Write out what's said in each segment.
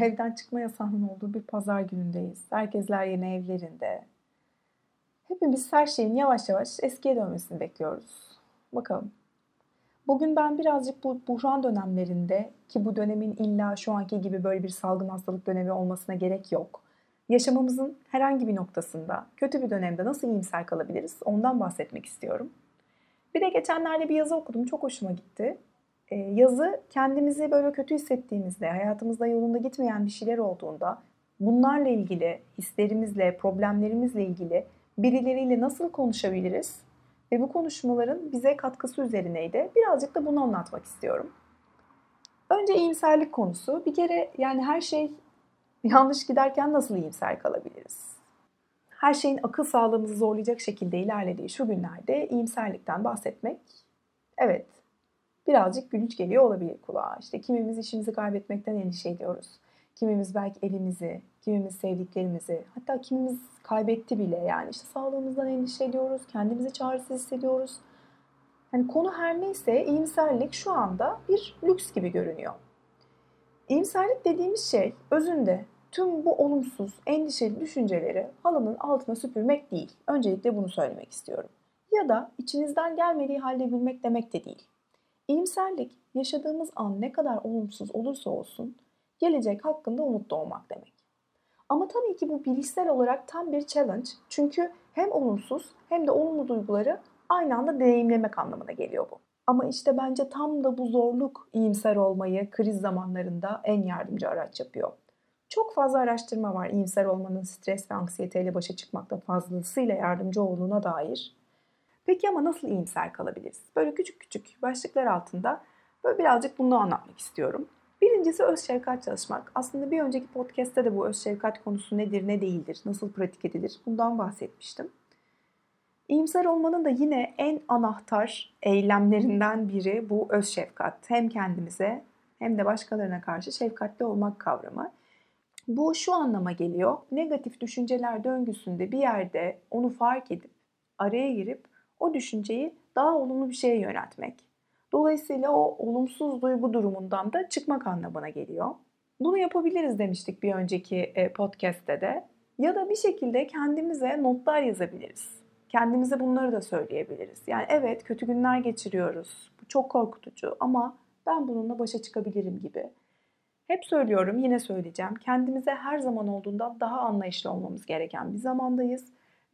evden çıkma yasağının olduğu bir pazar günündeyiz. Herkesler yine evlerinde. Hepimiz her şeyin yavaş yavaş eskiye dönmesini bekliyoruz. Bakalım. Bugün ben birazcık bu buhran dönemlerinde ki bu dönemin illa şu anki gibi böyle bir salgın hastalık dönemi olmasına gerek yok. Yaşamımızın herhangi bir noktasında kötü bir dönemde nasıl iyimser kalabiliriz ondan bahsetmek istiyorum. Bir de geçenlerde bir yazı okudum çok hoşuma gitti. Ee, yazı kendimizi böyle kötü hissettiğimizde, hayatımızda yolunda gitmeyen bir şeyler olduğunda bunlarla ilgili, hislerimizle, problemlerimizle ilgili birileriyle nasıl konuşabiliriz ve bu konuşmaların bize katkısı üzerineydi. Birazcık da bunu anlatmak istiyorum. Önce iyimserlik konusu. Bir kere yani her şey yanlış giderken nasıl iyimser kalabiliriz? Her şeyin akıl sağlığımızı zorlayacak şekilde ilerlediği şu günlerde iyimserlikten bahsetmek evet birazcık gülünç geliyor olabilir kulağa. İşte kimimiz işimizi kaybetmekten endişe ediyoruz. Kimimiz belki evimizi, kimimiz sevdiklerimizi, hatta kimimiz kaybetti bile yani işte sağlığımızdan endişe ediyoruz, kendimizi çaresiz hissediyoruz. Yani konu her neyse iyimserlik şu anda bir lüks gibi görünüyor. İyimserlik dediğimiz şey özünde tüm bu olumsuz, endişeli düşünceleri halının altına süpürmek değil. Öncelikle bunu söylemek istiyorum. Ya da içinizden gelmediği halde bilmek demek de değil. İyimserlik yaşadığımız an ne kadar olumsuz olursa olsun gelecek hakkında umutlu olmak demek. Ama tabii ki bu bilişsel olarak tam bir challenge. Çünkü hem olumsuz hem de olumlu duyguları aynı anda deneyimlemek anlamına geliyor bu. Ama işte bence tam da bu zorluk iyimser olmayı kriz zamanlarında en yardımcı araç yapıyor. Çok fazla araştırma var iyimser olmanın stres ve anksiyeteyle başa çıkmakta fazlasıyla yardımcı olduğuna dair. Peki ama nasıl iyimser kalabiliriz? Böyle küçük küçük başlıklar altında böyle birazcık bunu anlatmak istiyorum. Birincisi öz şefkat çalışmak. Aslında bir önceki podcast'te de bu öz şefkat konusu nedir, ne değildir, nasıl pratik edilir bundan bahsetmiştim. İyimser olmanın da yine en anahtar eylemlerinden biri bu öz şefkat. Hem kendimize hem de başkalarına karşı şefkatli olmak kavramı. Bu şu anlama geliyor. Negatif düşünceler döngüsünde bir yerde onu fark edip araya girip o düşünceyi daha olumlu bir şeye yöneltmek. Dolayısıyla o olumsuz duygu durumundan da çıkmak anlamına geliyor. Bunu yapabiliriz demiştik bir önceki e, podcast'te de. Ya da bir şekilde kendimize notlar yazabiliriz. Kendimize bunları da söyleyebiliriz. Yani evet kötü günler geçiriyoruz. Bu çok korkutucu ama ben bununla başa çıkabilirim gibi. Hep söylüyorum, yine söyleyeceğim. Kendimize her zaman olduğunda daha anlayışlı olmamız gereken bir zamandayız.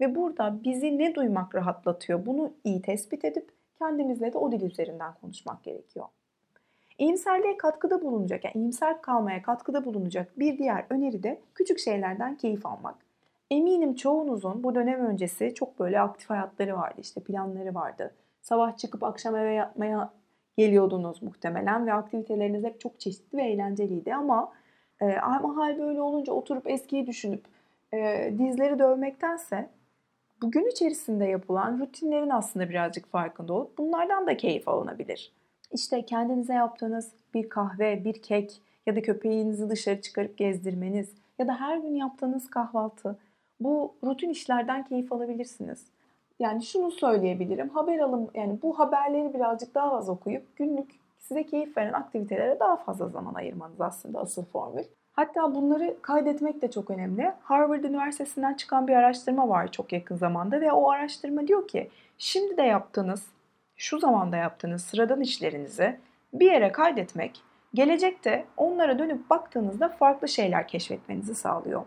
Ve burada bizi ne duymak rahatlatıyor bunu iyi tespit edip kendimizle de o dil üzerinden konuşmak gerekiyor. İyimserliğe katkıda bulunacak, yani iyimser kalmaya katkıda bulunacak bir diğer öneri de küçük şeylerden keyif almak. Eminim çoğunuzun bu dönem öncesi çok böyle aktif hayatları vardı, işte planları vardı. Sabah çıkıp akşam eve yatmaya geliyordunuz muhtemelen ve aktiviteleriniz hep çok çeşitli ve eğlenceliydi ama e, ama hal böyle olunca oturup eskiyi düşünüp e, dizleri dövmektense bugün içerisinde yapılan rutinlerin aslında birazcık farkında olup bunlardan da keyif alınabilir. İşte kendinize yaptığınız bir kahve, bir kek ya da köpeğinizi dışarı çıkarıp gezdirmeniz ya da her gün yaptığınız kahvaltı bu rutin işlerden keyif alabilirsiniz. Yani şunu söyleyebilirim. Haber alım yani bu haberleri birazcık daha az okuyup günlük size keyif veren aktivitelere daha fazla zaman ayırmanız aslında asıl formül. Hatta bunları kaydetmek de çok önemli. Harvard Üniversitesi'nden çıkan bir araştırma var çok yakın zamanda ve o araştırma diyor ki şimdi de yaptığınız, şu zamanda yaptığınız sıradan işlerinizi bir yere kaydetmek gelecekte onlara dönüp baktığınızda farklı şeyler keşfetmenizi sağlıyor.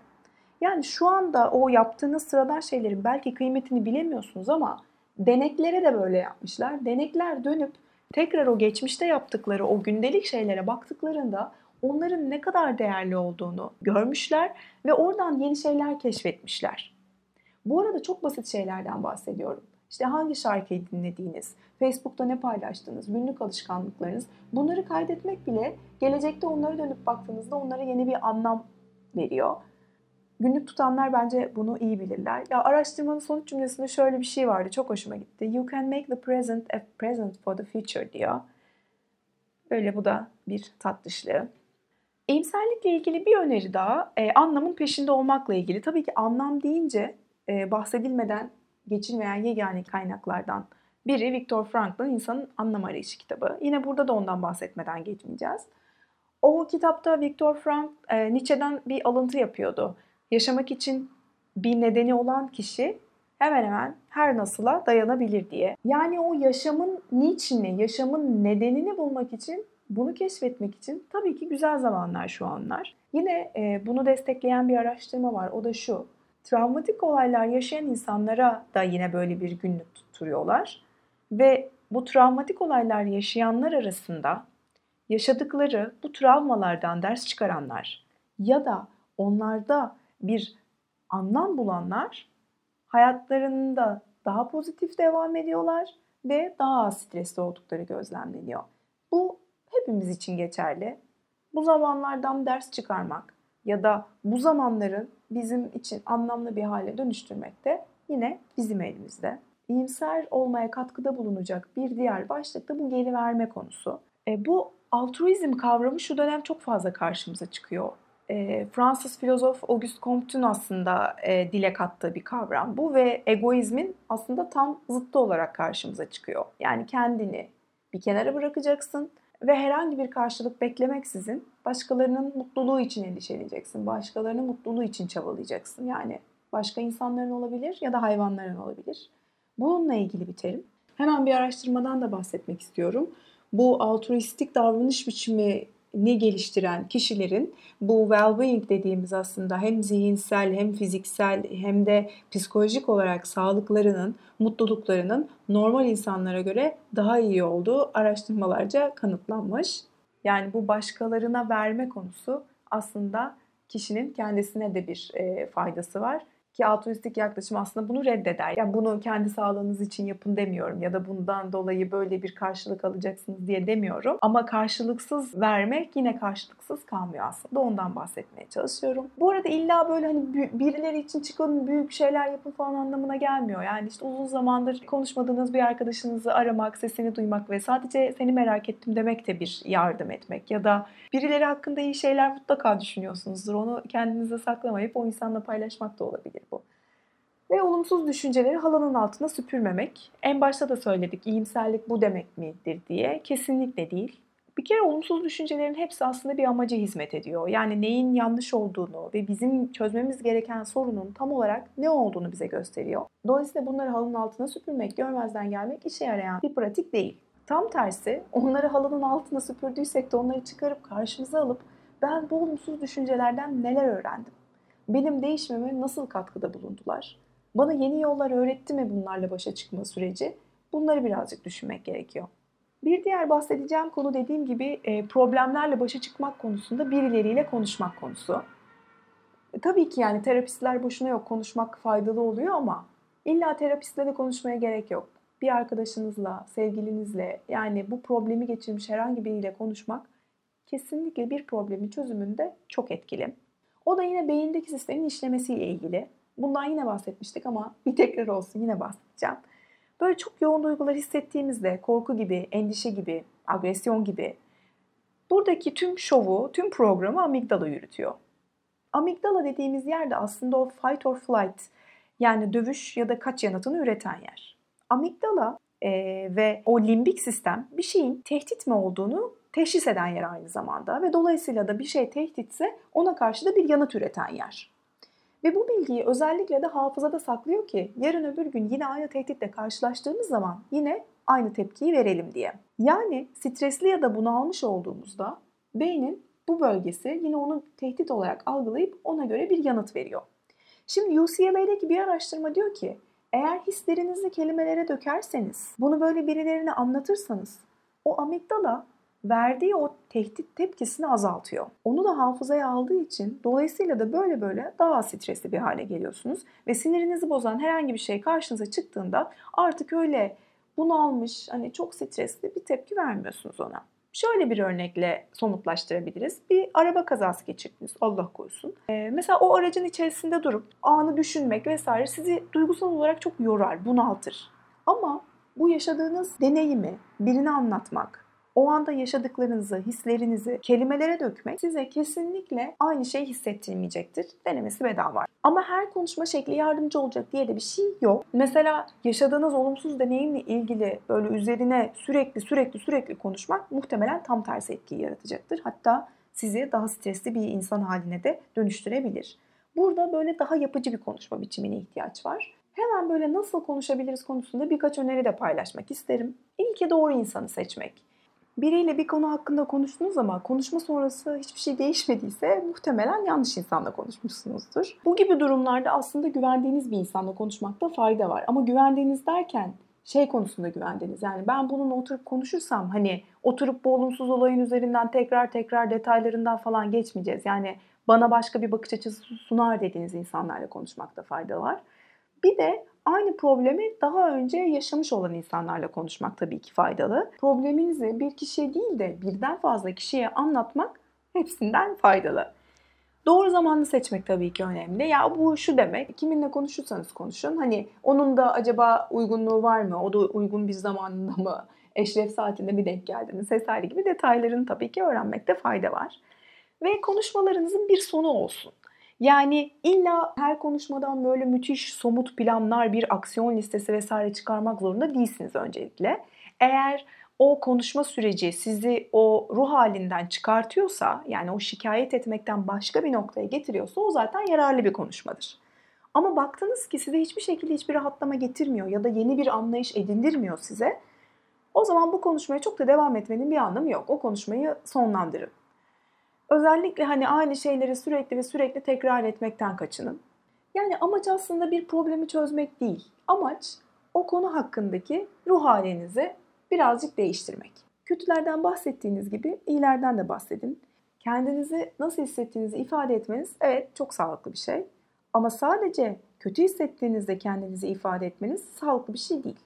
Yani şu anda o yaptığınız sıradan şeylerin belki kıymetini bilemiyorsunuz ama deneklere de böyle yapmışlar. Denekler dönüp tekrar o geçmişte yaptıkları o gündelik şeylere baktıklarında onların ne kadar değerli olduğunu görmüşler ve oradan yeni şeyler keşfetmişler. Bu arada çok basit şeylerden bahsediyorum. İşte hangi şarkıyı dinlediğiniz, Facebook'ta ne paylaştığınız, günlük alışkanlıklarınız bunları kaydetmek bile gelecekte onlara dönüp baktığınızda onlara yeni bir anlam veriyor. Günlük tutanlar bence bunu iyi bilirler. Ya araştırmanın sonuç cümlesinde şöyle bir şey vardı. Çok hoşuma gitti. You can make the present a present for the future diyor. Böyle bu da bir tatlışlığı. İyimserlikle ilgili bir öneri daha e, anlamın peşinde olmakla ilgili. Tabii ki anlam deyince e, bahsedilmeden geçilmeyen yegane kaynaklardan biri Viktor Frankl'ın İnsanın Anlam Arayışı kitabı. Yine burada da ondan bahsetmeden geçmeyeceğiz. O kitapta Viktor Frank e, Nietzsche'den bir alıntı yapıyordu. Yaşamak için bir nedeni olan kişi hemen hemen her nasıla dayanabilir diye. Yani o yaşamın niçini, yaşamın nedenini bulmak için, bunu keşfetmek için tabii ki güzel zamanlar şu anlar. Yine e, bunu destekleyen bir araştırma var. O da şu. Travmatik olaylar yaşayan insanlara da yine böyle bir günlük tutturuyorlar. Ve bu travmatik olaylar yaşayanlar arasında yaşadıkları bu travmalardan ders çıkaranlar ya da onlarda bir anlam bulanlar hayatlarında daha pozitif devam ediyorlar ve daha az stresli oldukları gözlemleniyor. Hepimiz için geçerli. Bu zamanlardan ders çıkarmak ya da bu zamanları bizim için anlamlı bir hale dönüştürmek de yine bizim elimizde. İyimser olmaya katkıda bulunacak bir diğer başlık da bu geri verme konusu. E, bu altruizm kavramı şu dönem çok fazla karşımıza çıkıyor. E, Fransız filozof Auguste Comte'un aslında e, dile kattığı bir kavram bu ve egoizmin aslında tam zıttı olarak karşımıza çıkıyor. Yani kendini bir kenara bırakacaksın ve herhangi bir karşılık beklemeksizin başkalarının mutluluğu için endişeleyeceksin. Başkalarının mutluluğu için çabalayacaksın. Yani başka insanların olabilir ya da hayvanların olabilir. Bununla ilgili bir terim. Hemen bir araştırmadan da bahsetmek istiyorum. Bu altruistik davranış biçimi ne geliştiren kişilerin bu well-being dediğimiz aslında hem zihinsel hem fiziksel hem de psikolojik olarak sağlıklarının, mutluluklarının normal insanlara göre daha iyi olduğu araştırmalarca kanıtlanmış. Yani bu başkalarına verme konusu aslında kişinin kendisine de bir e, faydası var. Ki altruistik yaklaşım aslında bunu reddeder. Yani bunu kendi sağlığınız için yapın demiyorum ya da bundan dolayı böyle bir karşılık alacaksınız diye demiyorum. Ama karşılıksız vermek yine karşılıksız kalmıyor aslında. Ondan bahsetmeye çalışıyorum. Bu arada illa böyle hani birileri için çıkın büyük şeyler yapın falan anlamına gelmiyor. Yani işte uzun zamandır konuşmadığınız bir arkadaşınızı aramak, sesini duymak ve sadece seni merak ettim demek de bir yardım etmek. Ya da birileri hakkında iyi şeyler mutlaka düşünüyorsunuzdur. Onu kendinize saklamayıp o insanla paylaşmak da olabilir bu. Ve olumsuz düşünceleri halının altına süpürmemek. En başta da söyledik iyimserlik bu demek midir diye. Kesinlikle değil. Bir kere olumsuz düşüncelerin hepsi aslında bir amaca hizmet ediyor. Yani neyin yanlış olduğunu ve bizim çözmemiz gereken sorunun tam olarak ne olduğunu bize gösteriyor. Dolayısıyla bunları halının altına süpürmek, görmezden gelmek işe yarayan bir pratik değil. Tam tersi onları halının altına süpürdüysek de onları çıkarıp karşımıza alıp ben bu olumsuz düşüncelerden neler öğrendim? Benim değişmeme nasıl katkıda bulundular? Bana yeni yollar öğretti mi bunlarla başa çıkma süreci? Bunları birazcık düşünmek gerekiyor. Bir diğer bahsedeceğim konu dediğim gibi e, problemlerle başa çıkmak konusunda birileriyle konuşmak konusu. E, tabii ki yani terapistler boşuna yok konuşmak faydalı oluyor ama illa terapistle de konuşmaya gerek yok. Bir arkadaşınızla, sevgilinizle yani bu problemi geçirmiş herhangi biriyle konuşmak kesinlikle bir problemin çözümünde çok etkili. O da yine beyindeki sistemin işlemesiyle ilgili. Bundan yine bahsetmiştik ama bir tekrar olsun yine bahsedeceğim. Böyle çok yoğun duygular hissettiğimizde korku gibi, endişe gibi, agresyon gibi buradaki tüm şovu, tüm programı amigdala yürütüyor. Amigdala dediğimiz yerde aslında o fight or flight yani dövüş ya da kaç yanıtını üreten yer. Amigdala e, ve o limbik sistem bir şeyin tehdit mi olduğunu teşhis eden yer aynı zamanda ve dolayısıyla da bir şey tehditse ona karşı da bir yanıt üreten yer. Ve bu bilgiyi özellikle de hafızada saklıyor ki yarın öbür gün yine aynı tehditle karşılaştığımız zaman yine aynı tepkiyi verelim diye. Yani stresli ya da bunalmış olduğumuzda beynin bu bölgesi yine onu tehdit olarak algılayıp ona göre bir yanıt veriyor. Şimdi UCLA'deki bir araştırma diyor ki eğer hislerinizi kelimelere dökerseniz, bunu böyle birilerine anlatırsanız o amigdala verdiği o tehdit tepkisini azaltıyor. Onu da hafızaya aldığı için dolayısıyla da böyle böyle daha stresli bir hale geliyorsunuz ve sinirinizi bozan herhangi bir şey karşınıza çıktığında artık öyle bunalmış, hani çok stresli bir tepki vermiyorsunuz ona. Şöyle bir örnekle somutlaştırabiliriz. Bir araba kazası geçirdiniz Allah korusun. Ee, mesela o aracın içerisinde durup anı düşünmek vesaire sizi duygusal olarak çok yorar, bunaltır. Ama bu yaşadığınız deneyimi birine anlatmak, o anda yaşadıklarınızı, hislerinizi kelimelere dökmek size kesinlikle aynı şey hissettirmeyecektir. Denemesi bedava. Ama her konuşma şekli yardımcı olacak diye de bir şey yok. Mesela yaşadığınız olumsuz deneyimle ilgili böyle üzerine sürekli sürekli sürekli konuşmak muhtemelen tam tersi etkiyi yaratacaktır. Hatta sizi daha stresli bir insan haline de dönüştürebilir. Burada böyle daha yapıcı bir konuşma biçimine ihtiyaç var. Hemen böyle nasıl konuşabiliriz konusunda birkaç öneri de paylaşmak isterim. İlki doğru insanı seçmek. Biriyle bir konu hakkında konuştunuz ama konuşma sonrası hiçbir şey değişmediyse muhtemelen yanlış insanla konuşmuşsunuzdur. Bu gibi durumlarda aslında güvendiğiniz bir insanla konuşmakta fayda var. Ama güvendiğiniz derken şey konusunda güvendiğiniz. Yani ben bununla oturup konuşursam hani oturup bu olumsuz olayın üzerinden tekrar tekrar detaylarından falan geçmeyeceğiz. Yani bana başka bir bakış açısı sunar dediğiniz insanlarla konuşmakta fayda var. Bir de aynı problemi daha önce yaşamış olan insanlarla konuşmak tabii ki faydalı. Probleminizi bir kişiye değil de birden fazla kişiye anlatmak hepsinden faydalı. Doğru zamanını seçmek tabii ki önemli. Ya bu şu demek, kiminle konuşursanız konuşun. Hani onun da acaba uygunluğu var mı? O da uygun bir zamanında mı? Eşref saatinde mi denk geldiniz? Vesaire gibi detaylarını tabii ki öğrenmekte fayda var. Ve konuşmalarınızın bir sonu olsun. Yani illa her konuşmadan böyle müthiş somut planlar, bir aksiyon listesi vesaire çıkarmak zorunda değilsiniz öncelikle. Eğer o konuşma süreci sizi o ruh halinden çıkartıyorsa, yani o şikayet etmekten başka bir noktaya getiriyorsa o zaten yararlı bir konuşmadır. Ama baktınız ki size hiçbir şekilde hiçbir rahatlama getirmiyor ya da yeni bir anlayış edindirmiyor size. O zaman bu konuşmaya çok da devam etmenin bir anlamı yok. O konuşmayı sonlandırın. Özellikle hani aynı şeyleri sürekli ve sürekli tekrar etmekten kaçının. Yani amaç aslında bir problemi çözmek değil. Amaç o konu hakkındaki ruh halinizi birazcık değiştirmek. Kötülerden bahsettiğiniz gibi iyilerden de bahsedin. Kendinizi nasıl hissettiğinizi ifade etmeniz evet çok sağlıklı bir şey. Ama sadece kötü hissettiğinizde kendinizi ifade etmeniz sağlıklı bir şey değil.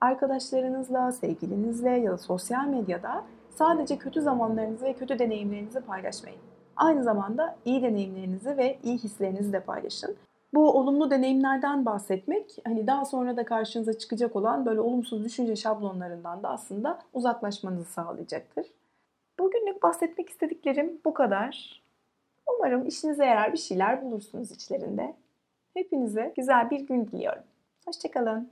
Arkadaşlarınızla, sevgilinizle ya da sosyal medyada sadece kötü zamanlarınızı ve kötü deneyimlerinizi paylaşmayın. Aynı zamanda iyi deneyimlerinizi ve iyi hislerinizi de paylaşın. Bu olumlu deneyimlerden bahsetmek hani daha sonra da karşınıza çıkacak olan böyle olumsuz düşünce şablonlarından da aslında uzaklaşmanızı sağlayacaktır. Bugünlük bahsetmek istediklerim bu kadar. Umarım işinize yarar bir şeyler bulursunuz içlerinde. Hepinize güzel bir gün diliyorum. Hoşçakalın.